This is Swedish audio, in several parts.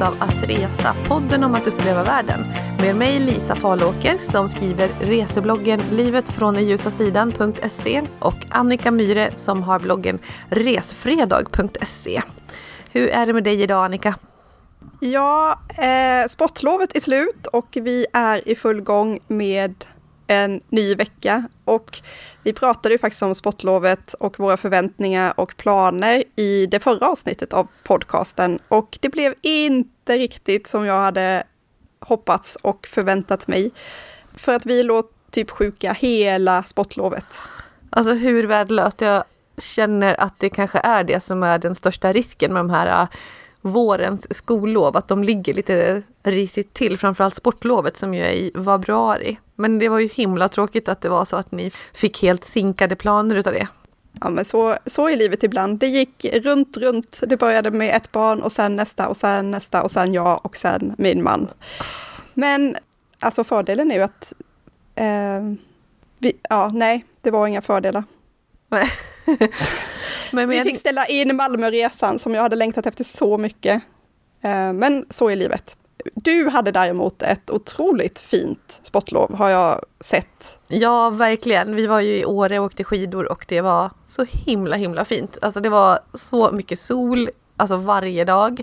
avsnitt av Att resa, podden om att uppleva världen. Med mig Lisa Falåker som skriver resebloggen livetfråndenljusasidan.se och Annika Myre som har bloggen resfredag.se. Hur är det med dig idag Annika? Ja, eh, sportlovet är slut och vi är i full gång med en ny vecka. Och vi pratade ju faktiskt om sportlovet och våra förväntningar och planer i det förra avsnittet av podcasten. Och det blev inte riktigt som jag hade hoppats och förväntat mig. För att vi låg typ sjuka hela sportlovet. Alltså hur värdelöst. Jag känner att det kanske är det som är den största risken med de här äh, vårens skollov, att de ligger lite risigt till, framförallt sportlovet som ju är i februari. Men det var ju himla tråkigt att det var så att ni fick helt sinkade planer utav det. Ja, men så, så är livet ibland. Det gick runt, runt. Det började med ett barn och sen nästa och sen nästa och sen jag och sen min man. Men alltså fördelen är ju att eh, vi, ja, nej, det var inga fördelar. men, men, vi fick ställa in Malmöresan som jag hade längtat efter så mycket. Eh, men så är livet. Du hade däremot ett otroligt fint sportlov har jag sett. Ja, verkligen. Vi var ju i Åre och åkte skidor och det var så himla himla fint. Alltså det var så mycket sol, alltså varje dag.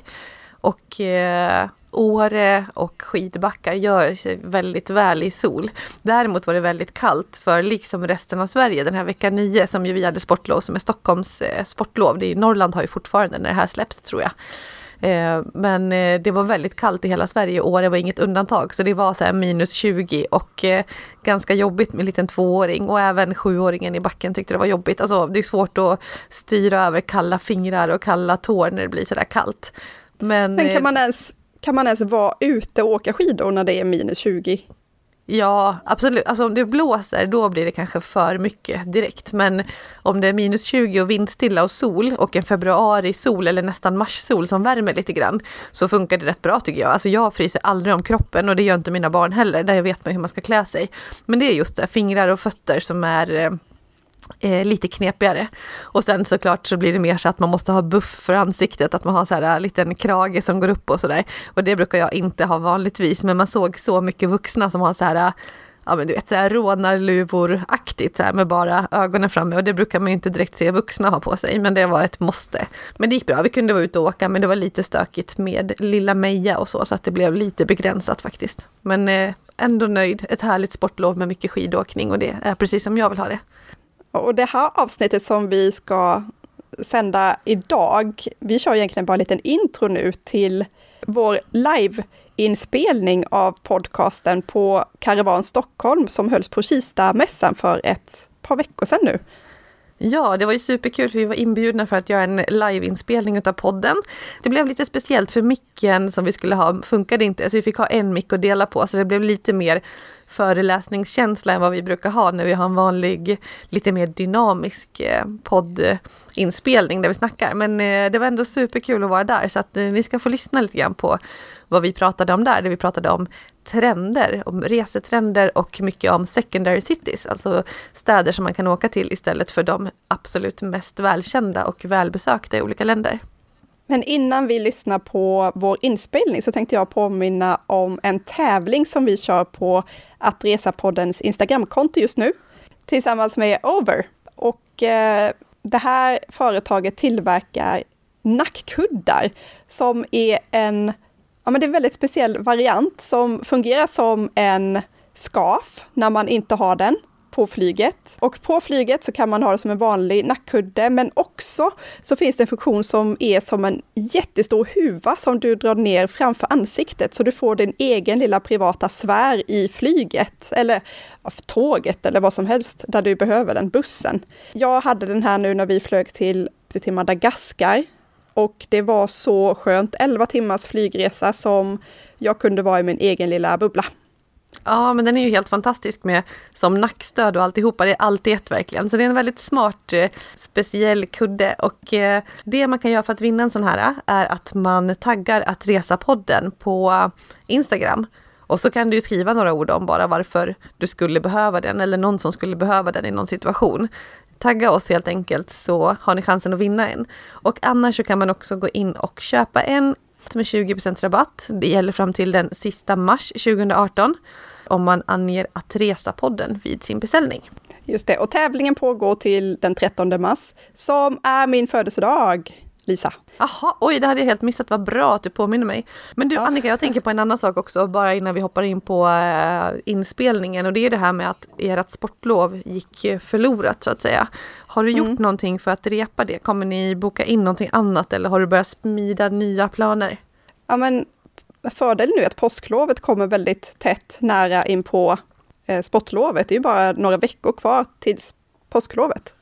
Och eh, Åre och skidbackar gör sig väldigt väl i sol. Däremot var det väldigt kallt för liksom resten av Sverige den här vecka 9 som ju vi hade sportlov som är Stockholms eh, sportlov. Det är, Norrland har ju fortfarande när det här släpps tror jag. Eh, men eh, det var väldigt kallt i hela Sverige och Åre var inget undantag. Så det var så minus 20 och ganska jobbigt med en liten tvååring. Och även sjuåringen i backen tyckte det var jobbigt. Alltså det är svårt att styra över kalla fingrar och kalla tår när det blir sådär kallt. Men, Men kan, man ens, kan man ens vara ute och åka skidor när det är minus 20? Ja, absolut. Alltså om det blåser då blir det kanske för mycket direkt. Men om det är minus 20 och vindstilla och sol och en februari sol eller nästan mars-sol som värmer lite grann så funkar det rätt bra tycker jag. Alltså jag fryser aldrig om kroppen och det gör inte mina barn heller. Där jag vet man hur man ska klä sig. Men det är just det, fingrar och fötter som är eh, eh, lite knepigare. Och sen såklart så blir det mer så att man måste ha buff för ansiktet, att man har så här en liten krage som går upp och sådär. Och det brukar jag inte ha vanligtvis, men man såg så mycket vuxna som har så här eh, ja men du vet, rånarluvor-aktigt med bara ögonen framme och det brukar man ju inte direkt se vuxna ha på sig, men det var ett måste. Men det gick bra, vi kunde vara ute och åka, men det var lite stökigt med lilla Meja och så, så att det blev lite begränsat faktiskt. Men eh, ändå nöjd, ett härligt sportlov med mycket skidåkning och det är precis som jag vill ha det. Och det här avsnittet som vi ska sända idag, vi kör egentligen bara en liten intro nu till vår liveinspelning av podcasten på Karavan Stockholm som hölls på Kista-mässan för ett par veckor sedan nu. Ja, det var ju superkul. Vi var inbjudna för att göra en liveinspelning av podden. Det blev lite speciellt för micken som vi skulle ha funkade inte, så vi fick ha en mick att dela på, så det blev lite mer föreläsningskänsla än vad vi brukar ha när vi har en vanlig, lite mer dynamisk eh, poddinspelning där vi snackar. Men eh, det var ändå superkul att vara där så att eh, ni ska få lyssna lite grann på vad vi pratade om där, där vi pratade om trender, om resetrender och mycket om secondary cities, alltså städer som man kan åka till istället för de absolut mest välkända och välbesökta i olika länder. Men innan vi lyssnar på vår inspelning så tänkte jag påminna om en tävling som vi kör på Att Resa-poddens Instagramkonto just nu tillsammans med Over. Och eh, det här företaget tillverkar nackkuddar som är en, ja men det är en väldigt speciell variant som fungerar som en skaf när man inte har den på flyget. Och på flyget så kan man ha det som en vanlig nackkudde, men också så finns det en funktion som är som en jättestor huva som du drar ner framför ansiktet, så du får din egen lilla privata sfär i flyget, eller tåget eller vad som helst där du behöver den, bussen. Jag hade den här nu när vi flög till, till Madagaskar och det var så skönt, 11 timmars flygresa som jag kunde vara i min egen lilla bubbla. Ja, men den är ju helt fantastisk med som nackstöd och alltihopa. Det är allt i ett verkligen. Så det är en väldigt smart, eh, speciell kudde. Och eh, det man kan göra för att vinna en sån här eh, är att man taggar att resa-podden på Instagram. Och så kan du skriva några ord om bara varför du skulle behöva den eller någon som skulle behöva den i någon situation. Tagga oss helt enkelt så har ni chansen att vinna en. Och annars så kan man också gå in och köpa en med 20% rabatt. Det gäller fram till den sista mars 2018 om man anger att resa-podden vid sin beställning. Just det, och tävlingen pågår till den 13 mars som är min födelsedag. Lisa. Jaha, oj det hade jag helt missat, vad bra att du påminner mig. Men du ja. Annika, jag tänker på en annan sak också, bara innan vi hoppar in på äh, inspelningen och det är det här med att ert sportlov gick förlorat så att säga. Har du gjort mm. någonting för att repa det? Kommer ni boka in någonting annat eller har du börjat smida nya planer? Ja men fördelen nu är att påsklovet kommer väldigt tätt nära in på eh, sportlovet. Det är ju bara några veckor kvar tills påsklovet.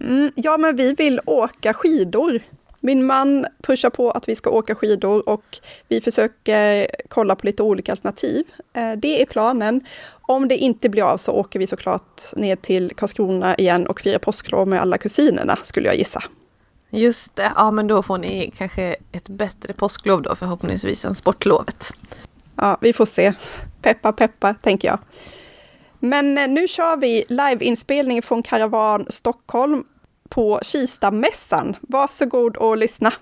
Mm, ja, men vi vill åka skidor min man pushar på att vi ska åka skidor och vi försöker kolla på lite olika alternativ. Eh, det är planen. Om det inte blir av så åker vi såklart ner till Karlskrona igen och firar påsklov med alla kusinerna, skulle jag gissa. Just det, ja men då får ni kanske ett bättre påsklov då förhoppningsvis än sportlovet. Ja, vi får se. Peppa peppa, tänker jag. Men eh, nu kör vi liveinspelning från Karavan Stockholm på Kistamässan. Varsågod och lyssna.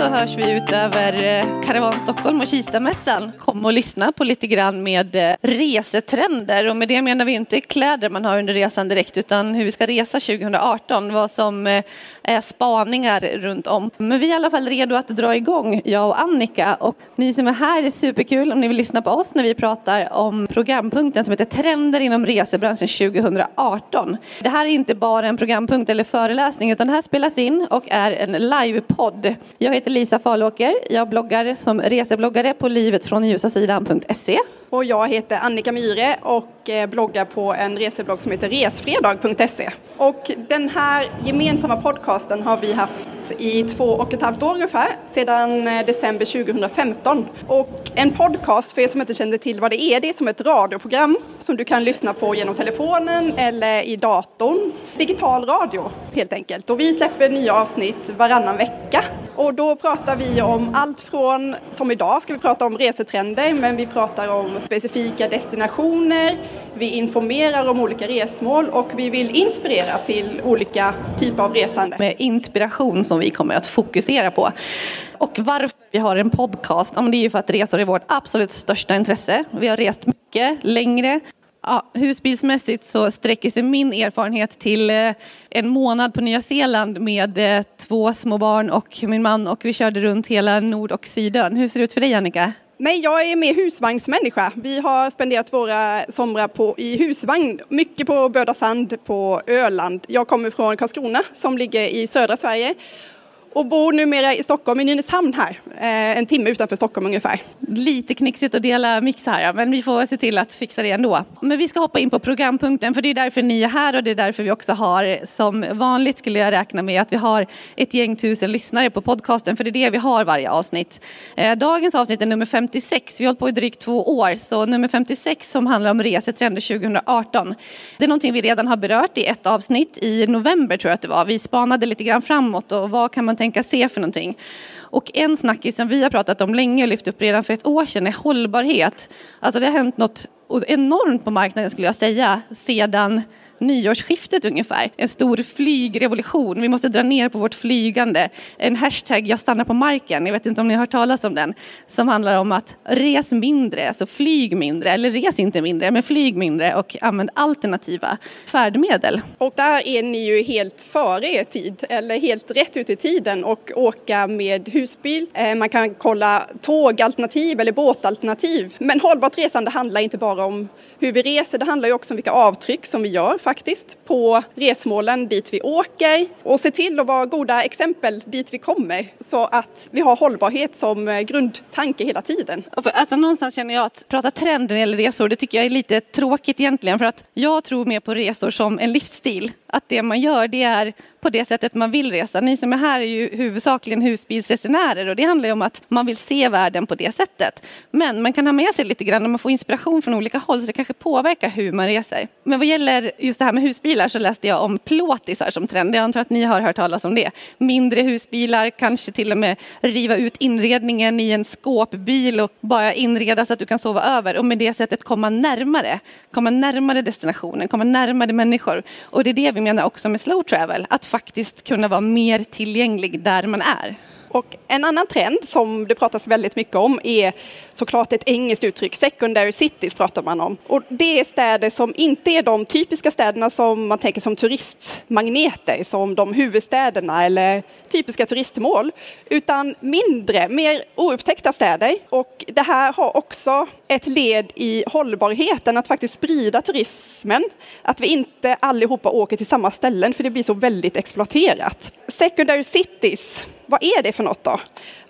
Så hörs vi ut över eh, Karavan Stockholm och Kistamässan. Kom och lyssna på lite grann med eh, resetrender och med det menar vi inte kläder man har under resan direkt utan hur vi ska resa 2018, vad som eh, är spaningar runt om. Men vi är i alla fall redo att dra igång, jag och Annika. Och ni som är här, det är superkul om ni vill lyssna på oss när vi pratar om programpunkten som heter Trender inom resebranschen 2018. Det här är inte bara en programpunkt eller föreläsning utan det här spelas in och är en livepodd. Jag heter Lisa Falåker. Jag bloggar som resebloggare på livetfrånljusasidan.se. Och jag heter Annika Myhre och Eh, bloggar på en reseblogg som heter resfredag.se. Och den här gemensamma podcasten har vi haft i två och ett halvt år ungefär, sedan eh, december 2015. Och en podcast, för er som inte känner till vad det är, det är som ett radioprogram som du kan lyssna på genom telefonen eller i datorn. Digital radio helt enkelt. Och vi släpper nya avsnitt varannan vecka. Och då pratar vi om allt från, som idag ska vi prata om resetrender, men vi pratar om specifika destinationer, vi informerar om olika resmål och vi vill inspirera till olika typer av resande. Med inspiration som vi kommer att fokusera på. Och varför vi har en podcast? Ja, det är ju för att resor är vårt absolut största intresse. Vi har rest mycket, längre. Ja, husbilsmässigt så sträcker sig min erfarenhet till eh, en månad på Nya Zeeland med eh, två små barn och min man och vi körde runt hela Nord och Sydön. Hur ser det ut för dig Annika? Nej, jag är mer husvagnsmänniska. Vi har spenderat våra somrar på, i husvagn, mycket på Böda Sand på Öland. Jag kommer från Karlskrona som ligger i södra Sverige och bor numera i Stockholm, i Nynäshamn här, eh, en timme utanför Stockholm ungefär. Lite knixigt att dela mix här, men vi får se till att fixa det ändå. Men vi ska hoppa in på programpunkten, för det är därför ni är här och det är därför vi också har, som vanligt skulle jag räkna med, att vi har ett gäng tusen lyssnare på podcasten, för det är det vi har varje avsnitt. Eh, dagens avsnitt är nummer 56, vi har hållit på i drygt två år, så nummer 56 som handlar om resetrender 2018. Det är någonting vi redan har berört i ett avsnitt i november tror jag att det var. Vi spanade lite grann framåt och vad kan man tänka se för någonting. Och en snackis som vi har pratat om länge och lyft upp redan för ett år sedan är hållbarhet. Alltså det har hänt något enormt på marknaden skulle jag säga sedan nyårsskiftet ungefär. En stor flygrevolution. Vi måste dra ner på vårt flygande. En hashtag jag stannar på marken. Jag vet inte om ni har hört talas om den. Som handlar om att res mindre, alltså flyg mindre. Eller res inte mindre, men flyg mindre och använd alternativa färdmedel. Och där är ni ju helt före er tid, eller helt rätt ut i tiden och åka med husbil. Eh, man kan kolla tågalternativ eller båtalternativ. Men hållbart resande handlar inte bara om hur vi reser, det handlar ju också om vilka avtryck som vi gör faktiskt på resmålen dit vi åker och se till att vara goda exempel dit vi kommer så att vi har hållbarhet som eh, grundtanke hela tiden. Alltså någonstans känner jag att prata trend när det gäller resor, det tycker jag är lite tråkigt egentligen för att jag tror mer på resor som en livsstil. Att det man gör det är på det sättet man vill resa. Ni som är här är ju huvudsakligen husbilsresenärer och det handlar ju om att man vill se världen på det sättet. Men man kan ha med sig lite grann och man får inspiration från olika håll så det kanske påverkar hur man reser. Men vad gäller just det här med husbilar så läste jag om plåtisar som trend. Jag antar att ni har hört talas om det. Mindre husbilar, kanske till och med riva ut inredningen i en skåpbil och bara inreda så att du kan sova över och med det sättet komma närmare. Komma närmare destinationen, komma närmare människor. Och det är det vi menar också med slow travel, att faktiskt kunna vara mer tillgänglig där man är. Och en annan trend som det pratas väldigt mycket om är såklart ett engelskt uttryck, secondary cities pratar man om. Och det är städer som inte är de typiska städerna som man tänker som turistmagneter, som de huvudstäderna eller typiska turistmål, utan mindre, mer oupptäckta städer. Och det här har också ett led i hållbarheten, att faktiskt sprida turismen. Att vi inte allihopa åker till samma ställen, för det blir så väldigt exploaterat. Secondary cities, vad är det för för något då?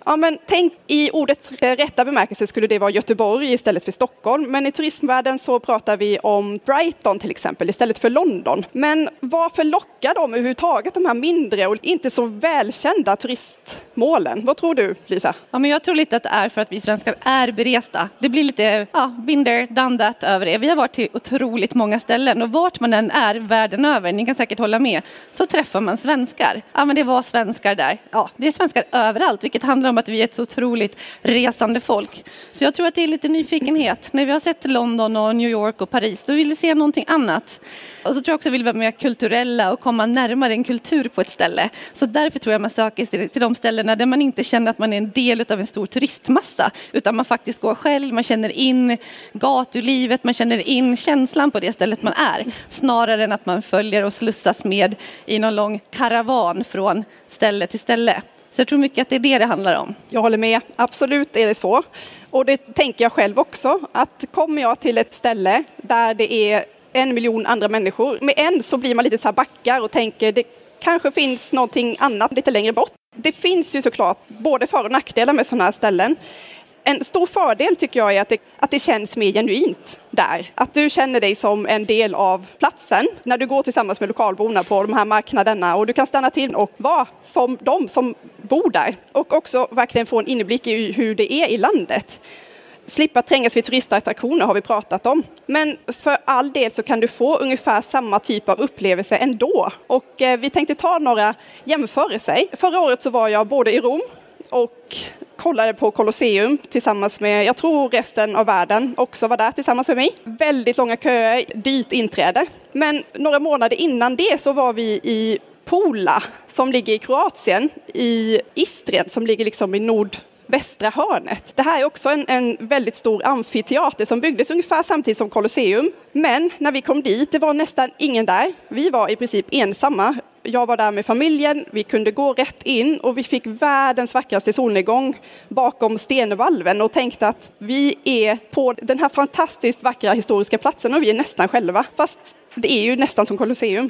Ja, men tänk i ordets rätta bemärkelse skulle det vara Göteborg istället för Stockholm. Men i turismvärlden så pratar vi om Brighton till exempel istället för London. Men varför lockar de överhuvudtaget de här mindre och inte så välkända turistmålen? Vad tror du Lisa? Ja, men jag tror lite att det är för att vi svenskar är beresta. Det blir lite ja, binder, done that över det. Vi har varit till otroligt många ställen och vart man än är världen över, ni kan säkert hålla med, så träffar man svenskar. Ja, men det var svenskar där. Ja, det är svenskar överallt, vilket handlar om att vi är ett så otroligt resande folk. Så jag tror att det är lite nyfikenhet. När vi har sett London och New York och Paris, då vill vi se någonting annat. Och så tror jag också att vi vill vara mer kulturella och komma närmare en kultur på ett ställe. Så därför tror jag man söker sig till de ställena där man inte känner att man är en del av en stor turistmassa, utan man faktiskt går själv, man känner in gatulivet, man känner in känslan på det stället man är, snarare än att man följer och slussas med i någon lång karavan från ställe till ställe. Så jag tror mycket att det är det det handlar om. Jag håller med, absolut är det så. Och det tänker jag själv också, att kommer jag till ett ställe där det är en miljon andra människor, med en så blir man lite så här backar och tänker det kanske finns någonting annat lite längre bort. Det finns ju såklart både för och nackdelar med sådana här ställen en stor fördel tycker jag är att det, att det känns mer genuint där. Att du känner dig som en del av platsen när du går tillsammans med lokalborna på de här marknaderna och du kan stanna till och vara som de som bor där och också verkligen få en inblick i hur det är i landet. Slippa trängas vid turistattraktioner har vi pratat om. Men för all del så kan du få ungefär samma typ av upplevelse ändå. Och eh, vi tänkte ta några jämförelser. Förra året så var jag både i Rom och kollade på Colosseum tillsammans med, jag tror resten av världen också var där tillsammans med mig. Väldigt långa köer, dyrt inträde. Men några månader innan det så var vi i Pula som ligger i Kroatien, i Istrien som ligger liksom i nord västra hörnet. Det här är också en, en, väldigt stor amfiteater som byggdes ungefär samtidigt som Colosseum. Men när vi kom dit, det var nästan ingen där. Vi var i princip ensamma jag var där med familjen, vi kunde gå rätt in och vi fick världens vackraste solnedgång bakom stenvalven och tänkte att vi är på den här fantastiskt vackra historiska platsen och vi är nästan själva. Fast det är ju nästan som Colosseum.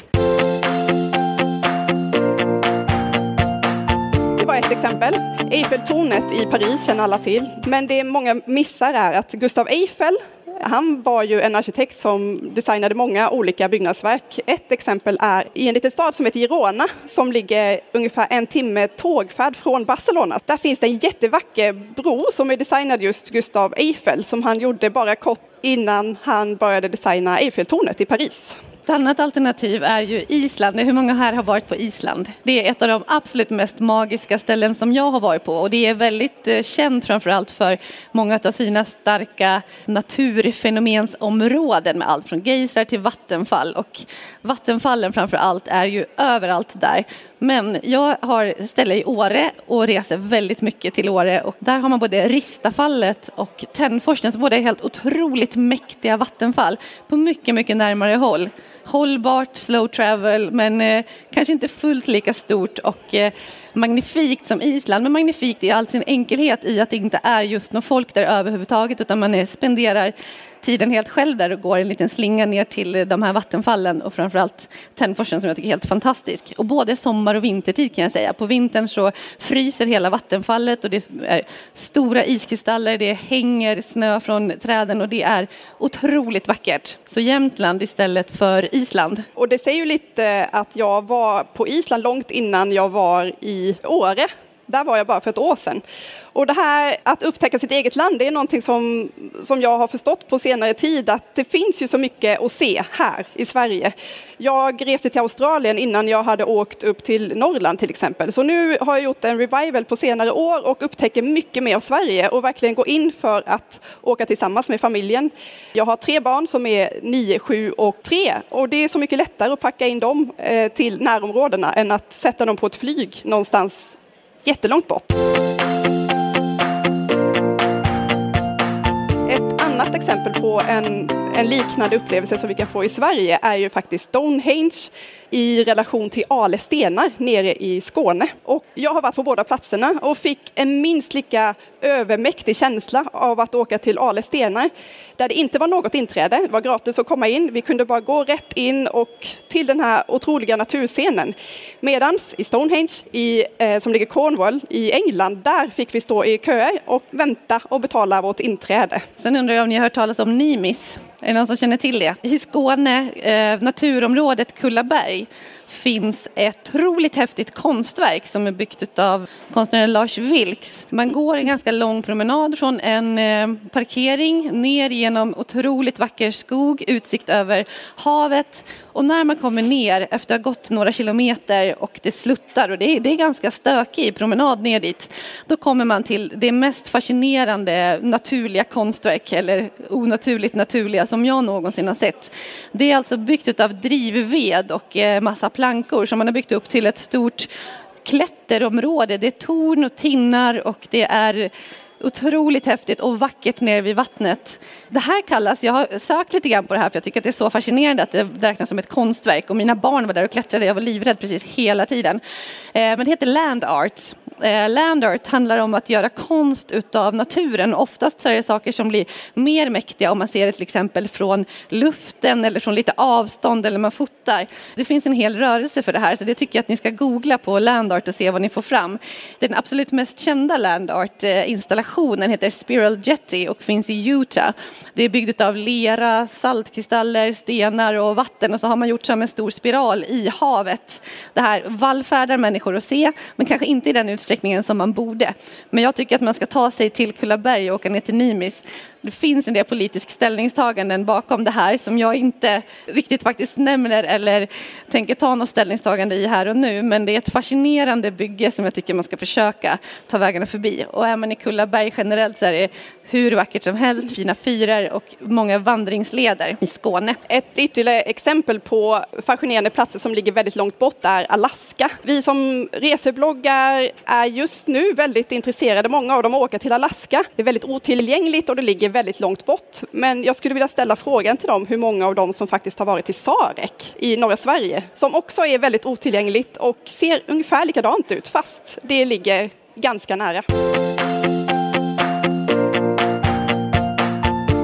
Bara ett exempel. Eiffeltornet i Paris känner alla till. Men det många missar är att Gustav Eiffel han var ju en arkitekt som designade många olika byggnadsverk. Ett exempel är i en liten stad som heter Girona som ligger ungefär en timme tågfärd från Barcelona. Där finns det en jättevacker bro som är designad just Gustav Eiffel som han gjorde bara kort innan han började designa Eiffeltornet i Paris. Ett annat alternativ är ju Island. Hur många här har varit på Island? Det är ett av de absolut mest magiska ställen som jag har varit på och det är väldigt eh, känt framförallt för många av sina starka naturfenomensområden med allt från gejsrar till vattenfall och vattenfallen framför allt är ju överallt där. Men jag har ställe i Åre och reser väldigt mycket till Åre och där har man både Ristafallet och Tännforsen som båda är helt otroligt mäktiga vattenfall på mycket, mycket närmare håll. Hållbart, slow travel, men eh, kanske inte fullt lika stort och eh, magnifikt som Island, men magnifikt i all sin enkelhet i att det inte är just något folk där överhuvudtaget utan man eh, spenderar tiden helt själv där och går en liten slinga ner till de här vattenfallen och framförallt Tännforsen som jag tycker är helt fantastisk. Och både sommar och vintertid kan jag säga. På vintern så fryser hela vattenfallet och det är stora iskristaller, det hänger snö från träden och det är otroligt vackert. Så Jämtland istället för Island. Och det säger ju lite att jag var på Island långt innan jag var i Åre där var jag bara för ett år sedan. Och det här att upptäcka sitt eget land, det är någonting som, som jag har förstått på senare tid att det finns ju så mycket att se här i Sverige. Jag reste till Australien innan jag hade åkt upp till Norrland till exempel. Så nu har jag gjort en revival på senare år och upptäcker mycket mer av Sverige och verkligen går in för att åka tillsammans med familjen. Jag har tre barn som är 9, 7 och 3 och det är så mycket lättare att packa in dem eh, till närområdena än att sätta dem på ett flyg någonstans jättelångt bort. Ett annat exempel på en, en liknande upplevelse som vi kan få i Sverige är ju faktiskt Stonehenge i relation till Ale stenar nere i Skåne. Och jag har varit på båda platserna och fick en minst lika övermäktig känsla av att åka till Ale stenar där det inte var något inträde, det var gratis att komma in, vi kunde bara gå rätt in och till den här otroliga naturscenen. Medans i Stonehenge, i, eh, som ligger Cornwall i England, där fick vi stå i köer och vänta och betala vårt inträde. Sen undrar jag om ni har hört talas om Nimis? Är det någon som känner till det? I Skåne, eh, naturområdet Kullaberg, finns ett otroligt häftigt konstverk som är byggt av konstnären Lars Vilks. Man går en ganska lång promenad från en eh, parkering ner genom otroligt vacker skog, utsikt över havet och när man kommer ner efter att ha gått några kilometer och det sluttar och det är, det är ganska stökig promenad ner dit, då kommer man till det mest fascinerande naturliga konstverk eller onaturligt naturliga som jag någonsin har sett. Det är alltså byggt av drivved och eh, massa plankor som man har byggt upp till ett stort klätterområde. Det är torn och tinnar och det är otroligt häftigt och vackert nere vid vattnet. Det här kallas, jag har sökt lite grann på det här för jag tycker att det är så fascinerande att det räknas som ett konstverk och mina barn var där och klättrade, jag var livrädd precis hela tiden. Eh, men det heter land art eh, land art handlar om att göra konst utav naturen. Oftast så är det saker som blir mer mäktiga om man ser det till exempel från luften eller från lite avstånd eller man fotar. Det finns en hel rörelse för det här så det tycker jag att ni ska googla på land art och se vad ni får fram. Den absolut mest kända land art eh, installationen heter Spiral Jetty och finns i Utah. Det är byggt av lera, saltkristaller, stenar och vatten och så har man gjort som en stor spiral i havet. Det här vallfärdar människor att se men kanske inte i den utsträckningen utsträckningen som man borde. Men jag tycker att man ska ta sig till Kullaberg och åka ner till Nimis det finns en del politiska ställningstaganden bakom det här som jag inte riktigt faktiskt nämner eller tänker ta något ställningstagande i här och nu. Men det är ett fascinerande bygge som jag tycker man ska försöka ta vägarna förbi. Och är man i Kullaberg generellt så är det hur vackert som helst, fina fyrar och många vandringsleder i Skåne. Ett ytterligare exempel på fascinerande platser som ligger väldigt långt bort är Alaska. Vi som resebloggar är just nu väldigt intresserade, många av dem, åker till Alaska. Det är väldigt otillgängligt och det ligger väldigt långt bort. Men jag skulle vilja ställa frågan till dem hur många av dem som faktiskt har varit i Sarek i norra Sverige, som också är väldigt otillgängligt och ser ungefär likadant ut fast det ligger ganska nära.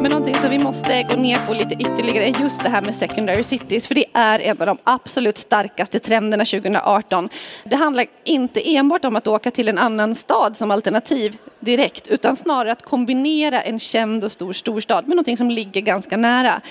Med någonting som vi måste gå ner på lite ytterligare är just det här med secondary cities, för det är en av de absolut starkaste trenderna 2018. Det handlar inte enbart om att åka till en annan stad som alternativ direkt, utan snarare att kombinera en känd och stor storstad med någonting som ligger ganska nära.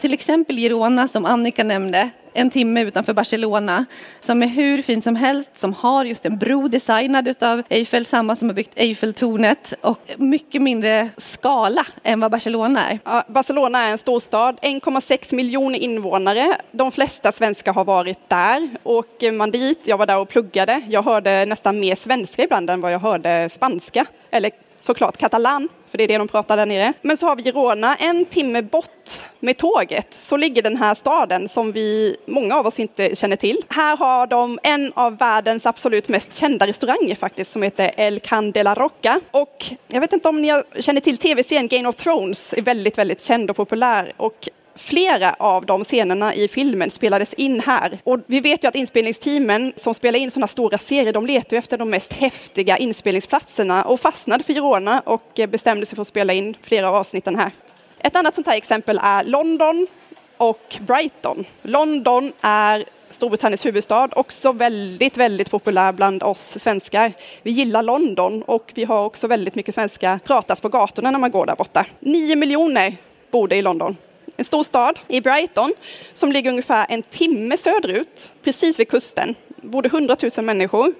Till exempel Girona som Annika nämnde, en timme utanför Barcelona som är hur fint som helst, som har just en bro designad utav Eiffel, samma som har byggt Eiffeltornet och mycket mindre skala än vad Barcelona är. Ja, Barcelona är en storstad, 1,6 miljoner invånare. De flesta svenskar har varit där. Åker man dit, jag var där och pluggade, jag hörde nästan mer svenska ibland än vad jag hörde spanska, eller såklart katalan, för det är det de pratar där nere. Men så har vi Girona, en timme bort med tåget så ligger den här staden som vi, många av oss inte känner till. Här har de en av världens absolut mest kända restauranger faktiskt som heter El Can de la Rocca. Och jag vet inte om ni känner till tv-serien Game of Thrones, är väldigt, väldigt känd och populär. Och Flera av de scenerna i filmen spelades in här. Och vi vet ju att inspelningsteamen som spelar in sådana stora serier, de letar efter de mest häftiga inspelningsplatserna och fastnade för Girona och bestämde sig för att spela in flera av avsnitten här. Ett annat sånt här exempel är London och Brighton. London är Storbritanniens huvudstad, också väldigt, väldigt populär bland oss svenskar. Vi gillar London och vi har också väldigt mycket svenska pratas på gatorna när man går där borta. Nio miljoner bor det i London en stor stad i Brighton som ligger ungefär en timme söderut, precis vid kusten. bor 100 000 människor.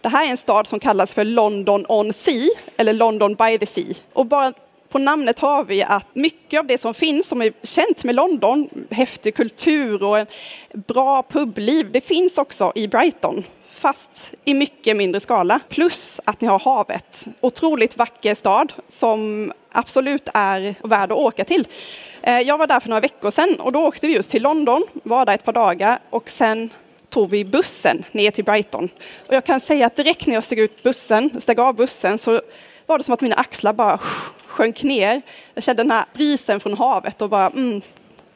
Det här är en stad som kallas för London on Sea, eller London by the Sea. Och bara på namnet har vi att mycket av det som finns som är känt med London, häftig kultur och bra publiv, det finns också i Brighton fast i mycket mindre skala. Plus att ni har havet. Otroligt vacker stad som absolut är värd att åka till. Eh, jag var där för några veckor sedan och då åkte vi just till London, var där ett par dagar och sen tog vi bussen ner till Brighton. Och jag kan säga att direkt när jag steg ut bussen, steg av bussen så var det som att mina axlar bara sjönk ner. Jag kände den här brisen från havet och bara mm,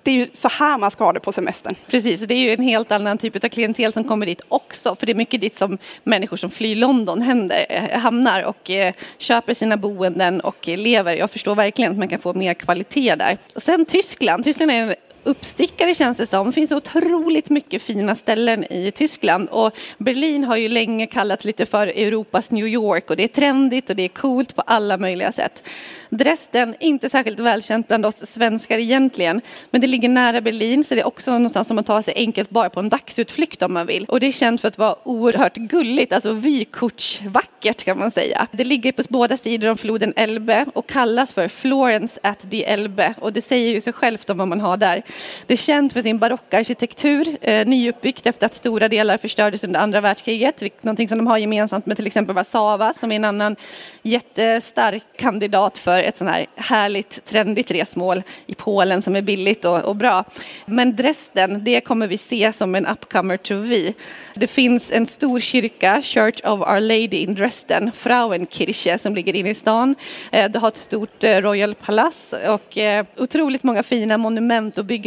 det är ju så här man ska ha det på semestern. Precis, det är ju en helt annan typ av klientel som kommer dit också. För det är mycket dit som människor som flyr London händer, eh, hamnar och eh, köper sina boenden och lever. Jag förstår verkligen att man kan få mer kvalitet där. Sen Tyskland. Tyskland är en uppstickare känns det som. Det finns otroligt mycket fina ställen i Tyskland och Berlin har ju länge kallats lite för Europas New York och det är trendigt och det är coolt på alla möjliga sätt. Dresden, inte särskilt välkänt bland oss svenskar egentligen, men det ligger nära Berlin så det är också någonstans som man tar sig enkelt bara på en dagsutflykt om man vill. Och det är känt för att vara oerhört gulligt, alltså vykortsvackert kan man säga. Det ligger på båda sidor om floden Elbe och kallas för Florence at the Elbe och det säger ju sig självt om vad man har där. Det är känt för sin barockarkitektur, eh, nyuppbyggt efter att stora delar förstördes under andra världskriget, någonting som de har gemensamt med till exempel Warszawa som är en annan jättestark kandidat för ett sånt här härligt trendigt resmål i Polen som är billigt och, och bra. Men Dresden, det kommer vi se som en upcomer to vi. Det finns en stor kyrka, Church of Our Lady in Dresden, Frauenkirche, som ligger inne i stan. Eh, du har ett stort eh, Royal Palace och eh, otroligt många fina monument och byggnader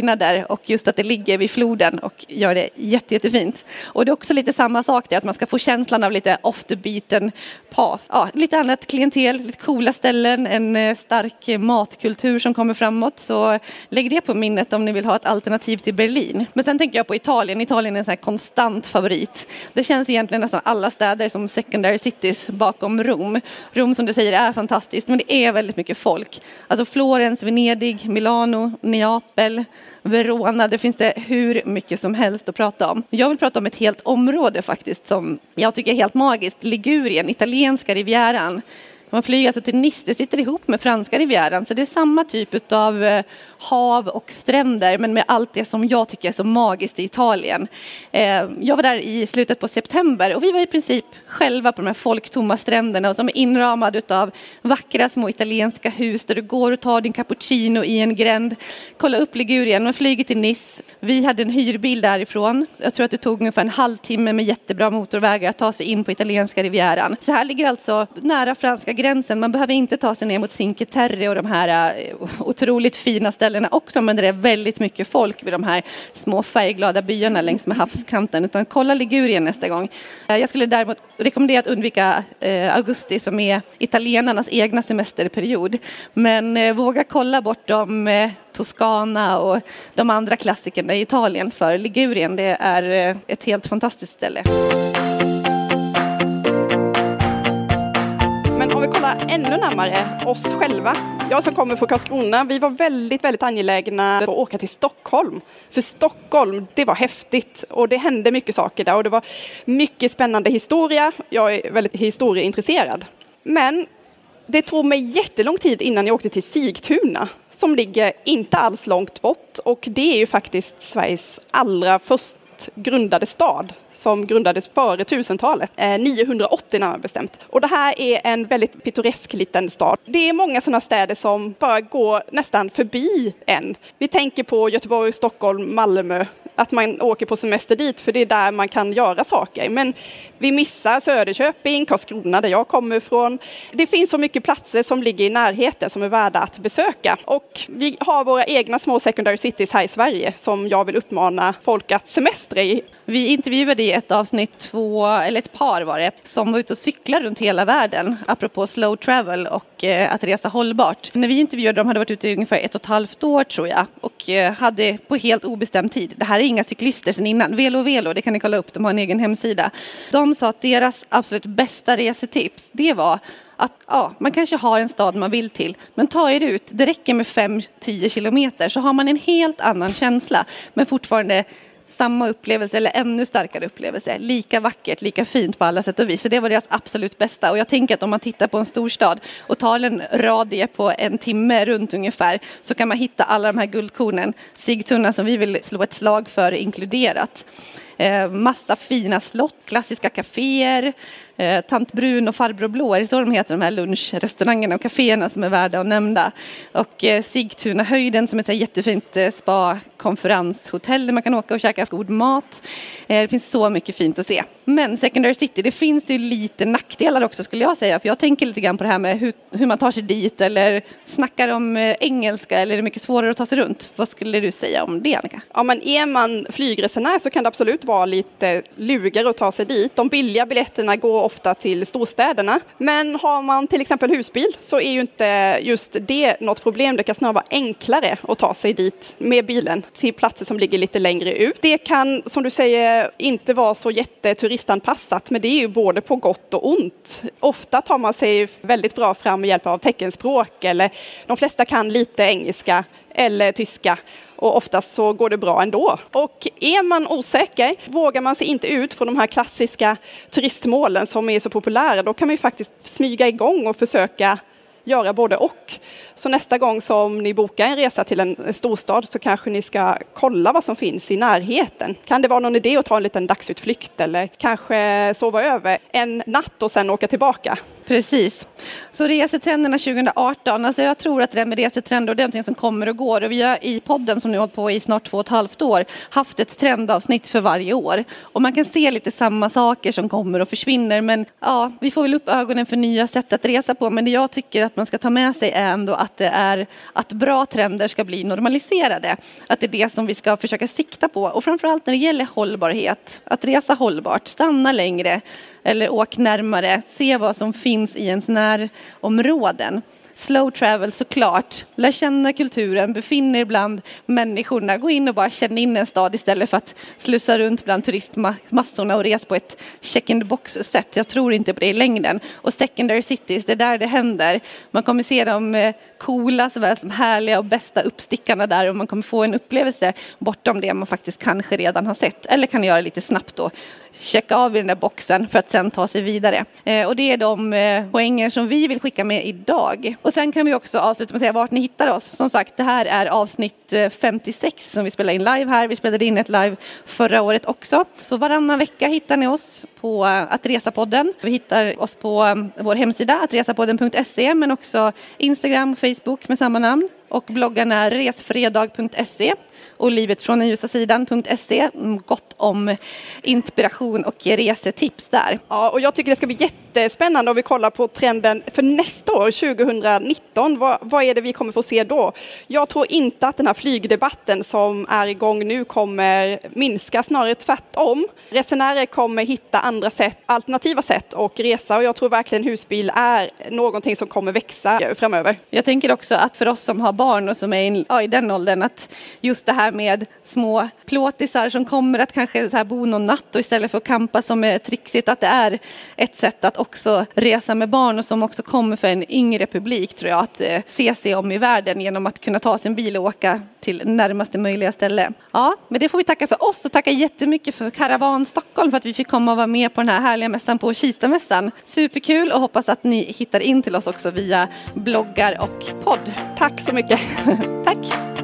och just att det ligger vid floden och gör det jätte, jättefint. Och det är också lite samma sak där, att man ska få känslan av lite off the beaten path. Ja, lite annat klientel, lite coola ställen, en eh, stark matkultur som kommer framåt. Så lägg det på minnet om ni vill ha ett alternativ till Berlin. Men sen tänker jag på Italien. Italien är en sån här konstant favorit. Det känns egentligen nästan alla städer som secondary cities bakom Rom. Rom som du säger är fantastiskt men det är väldigt mycket folk. Alltså Florens, Venedig, Milano, Neapel, Verona, det finns det hur mycket som helst att prata om. Jag vill prata om ett helt område faktiskt som jag tycker är helt magiskt. Ligurien, italienska rivieran. Man flyger alltså till Nice, det sitter ihop med franska rivieran så det är samma typ av hav och stränder men med allt det som jag tycker är så magiskt i Italien. Eh, jag var där i slutet på september och vi var i princip själva på de här folktomma stränderna och som är inramade av vackra små italienska hus där du går och tar din cappuccino i en gränd. Kolla upp Ligurien, man flyger till Nice. Vi hade en hyrbil därifrån. Jag tror att det tog ungefär en halvtimme med jättebra motorvägar att ta sig in på italienska rivieran. Så här ligger alltså nära franska gränsen. Man behöver inte ta sig ner mot Cinque Terre och de här eh, otroligt fina ställena ställena också men det är väldigt mycket folk vid de här små färgglada byarna längs med havskanten. Utan kolla Ligurien nästa gång. Eh, jag skulle däremot rekommendera att undvika eh, augusti som är italienarnas egna semesterperiod. Men eh, våga kolla bortom Toscana och de andra klassikerna i Italien för Ligurien det är ett helt fantastiskt ställe. Ännu närmare oss själva. Jag som kommer från Karlskrona, vi var väldigt, väldigt angelägna att åka till Stockholm. För Stockholm, det var häftigt och det hände mycket saker där och det var mycket spännande historia. Jag är väldigt historieintresserad. Men det tog mig jättelång tid innan jag åkte till Sigtuna som ligger inte alls långt bort och det är ju faktiskt Sveriges allra först grundade stad som grundades före 1000-talet, 980 närmare bestämt. Och det här är en väldigt pittoresk liten stad. Det är många sådana städer som bara går nästan förbi en. Vi tänker på Göteborg, Stockholm, Malmö, att man åker på semester dit för det är där man kan göra saker. Men vi missar Söderköping, Karlskrona där jag kommer ifrån. Det finns så mycket platser som ligger i närheten som är värda att besöka. Och vi har våra egna små secondary cities här i Sverige som jag vill uppmana folk att semestra i. Vi intervjuade i ett avsnitt två, eller ett par var det, som var ute och cyklade runt hela världen, apropå slow travel och eh, att resa hållbart. När vi intervjuade dem hade de varit ute i ungefär ett och ett halvt år tror jag och eh, hade på helt obestämd tid. Det här är inga cyklister sedan innan. Velo Velo, det kan ni kolla upp, de har en egen hemsida. De sa att deras absolut bästa resetips, det var att ja, man kanske har en stad man vill till, men ta er ut. Det räcker med 5-10 kilometer så har man en helt annan känsla, men fortfarande samma upplevelse eller ännu starkare upplevelse. Lika vackert, lika fint på alla sätt och vis. Så det var deras absolut bästa. Och jag tänker att om man tittar på en storstad och tar en radie på en timme runt ungefär så kan man hitta alla de här guldkornen. Sigtuna som vi vill slå ett slag för inkluderat. Eh, massa fina slott, klassiska kaféer, eh, Tant Brun och Farbror Blå, är det så de heter de här lunchrestaurangerna och kaféerna som är värda att nämna. Och eh, Sigtuna höjden som är ett jättefint eh, spa-konferenshotell där man kan åka och käka god mat. Eh, det finns så mycket fint att se. Men Secondary City, det finns ju lite nackdelar också skulle jag säga. För jag tänker lite grann på det här med hur, hur man tar sig dit eller snackar om eh, engelska eller är det mycket svårare att ta sig runt? Vad skulle du säga om det Annika? Ja, men är man flygresenär så kan det absolut vara lite lugare att ta sig dit. De billiga biljetterna går ofta till storstäderna. Men har man till exempel husbil så är ju inte just det något problem. Det kan snarare vara enklare att ta sig dit med bilen till platser som ligger lite längre ut. Det kan, som du säger, inte vara så jätteturistanpassat, men det är ju både på gott och ont. Ofta tar man sig väldigt bra fram med hjälp av teckenspråk eller de flesta kan lite engelska eller tyska och oftast så går det bra ändå. Och är man osäker, vågar man sig inte ut från de här klassiska turistmålen som är så populära, då kan man ju faktiskt smyga igång och försöka göra både och. Så nästa gång som ni bokar en resa till en storstad så kanske ni ska kolla vad som finns i närheten. Kan det vara någon idé att ta en liten dagsutflykt eller kanske sova över en natt och sen åka tillbaka? Precis. Så resetrenderna 2018, alltså jag tror att det där med resetrender det är någonting som kommer och går. Och vi har i podden som nu har hållit på i snart två och ett halvt år haft ett trendavsnitt för varje år. Och man kan se lite samma saker som kommer och försvinner. Men ja, vi får väl upp ögonen för nya sätt att resa på. Men det jag tycker att man ska ta med sig är ändå att det är att bra trender ska bli normaliserade. Att det är det som vi ska försöka sikta på. Och framförallt när det gäller hållbarhet, att resa hållbart, stanna längre eller åk närmare, se vad som finns i ens närområden. Slow travel såklart, lär känna kulturen, befinn er bland människorna, gå in och bara känn in en stad istället för att slussa runt bland turistmassorna och res på ett check in the box sätt. Jag tror inte på det i längden. Och secondary cities, det är där det händer. Man kommer se de eh, coola såväl som härliga och bästa uppstickarna där och man kommer få en upplevelse bortom det man faktiskt kanske redan har sett eller kan göra lite snabbt då checka av i den där boxen för att sen ta sig vidare. Eh, och det är de eh, poänger som vi vill skicka med idag. Och sen kan vi också avsluta med att säga vart ni hittar oss. Som sagt, det här är avsnitt eh, 56 som vi spelar in live här. Vi spelade in ett live förra året också. Så varannan vecka hittar ni oss på eh, Attresapodden. Vi hittar oss på eh, vår hemsida attresapodden.se men också Instagram och Facebook med samma namn. Och bloggarna resfredag.se och livetfråndenljusasidan.se. Mm, gott om inspiration och resetips där. Ja, och jag tycker det ska bli jättespännande om vi kollar på trenden för nästa år, 2019. Vad, vad är det vi kommer få se då? Jag tror inte att den här flygdebatten som är igång nu kommer minska, snarare tvärtom. Resenärer kommer hitta andra sätt, alternativa sätt att resa och jag tror verkligen husbil är någonting som kommer växa framöver. Jag tänker också att för oss som har barn och som är i, ja, i den åldern att just det här med små plåtisar som kommer att kanske så här bo någon natt och istället för att kampa som är trixigt att det är ett sätt att också resa med barn och som också kommer för en yngre publik tror jag att eh, se sig om i världen genom att kunna ta sin bil och åka till närmaste möjliga ställe. Ja, men det får vi tacka för oss och tacka jättemycket för Karavan Stockholm för att vi fick komma och vara med på den här härliga mässan på Kistamässan. Superkul och hoppas att ni hittar in till oss också via bloggar och podd. Tack så mycket. Tack.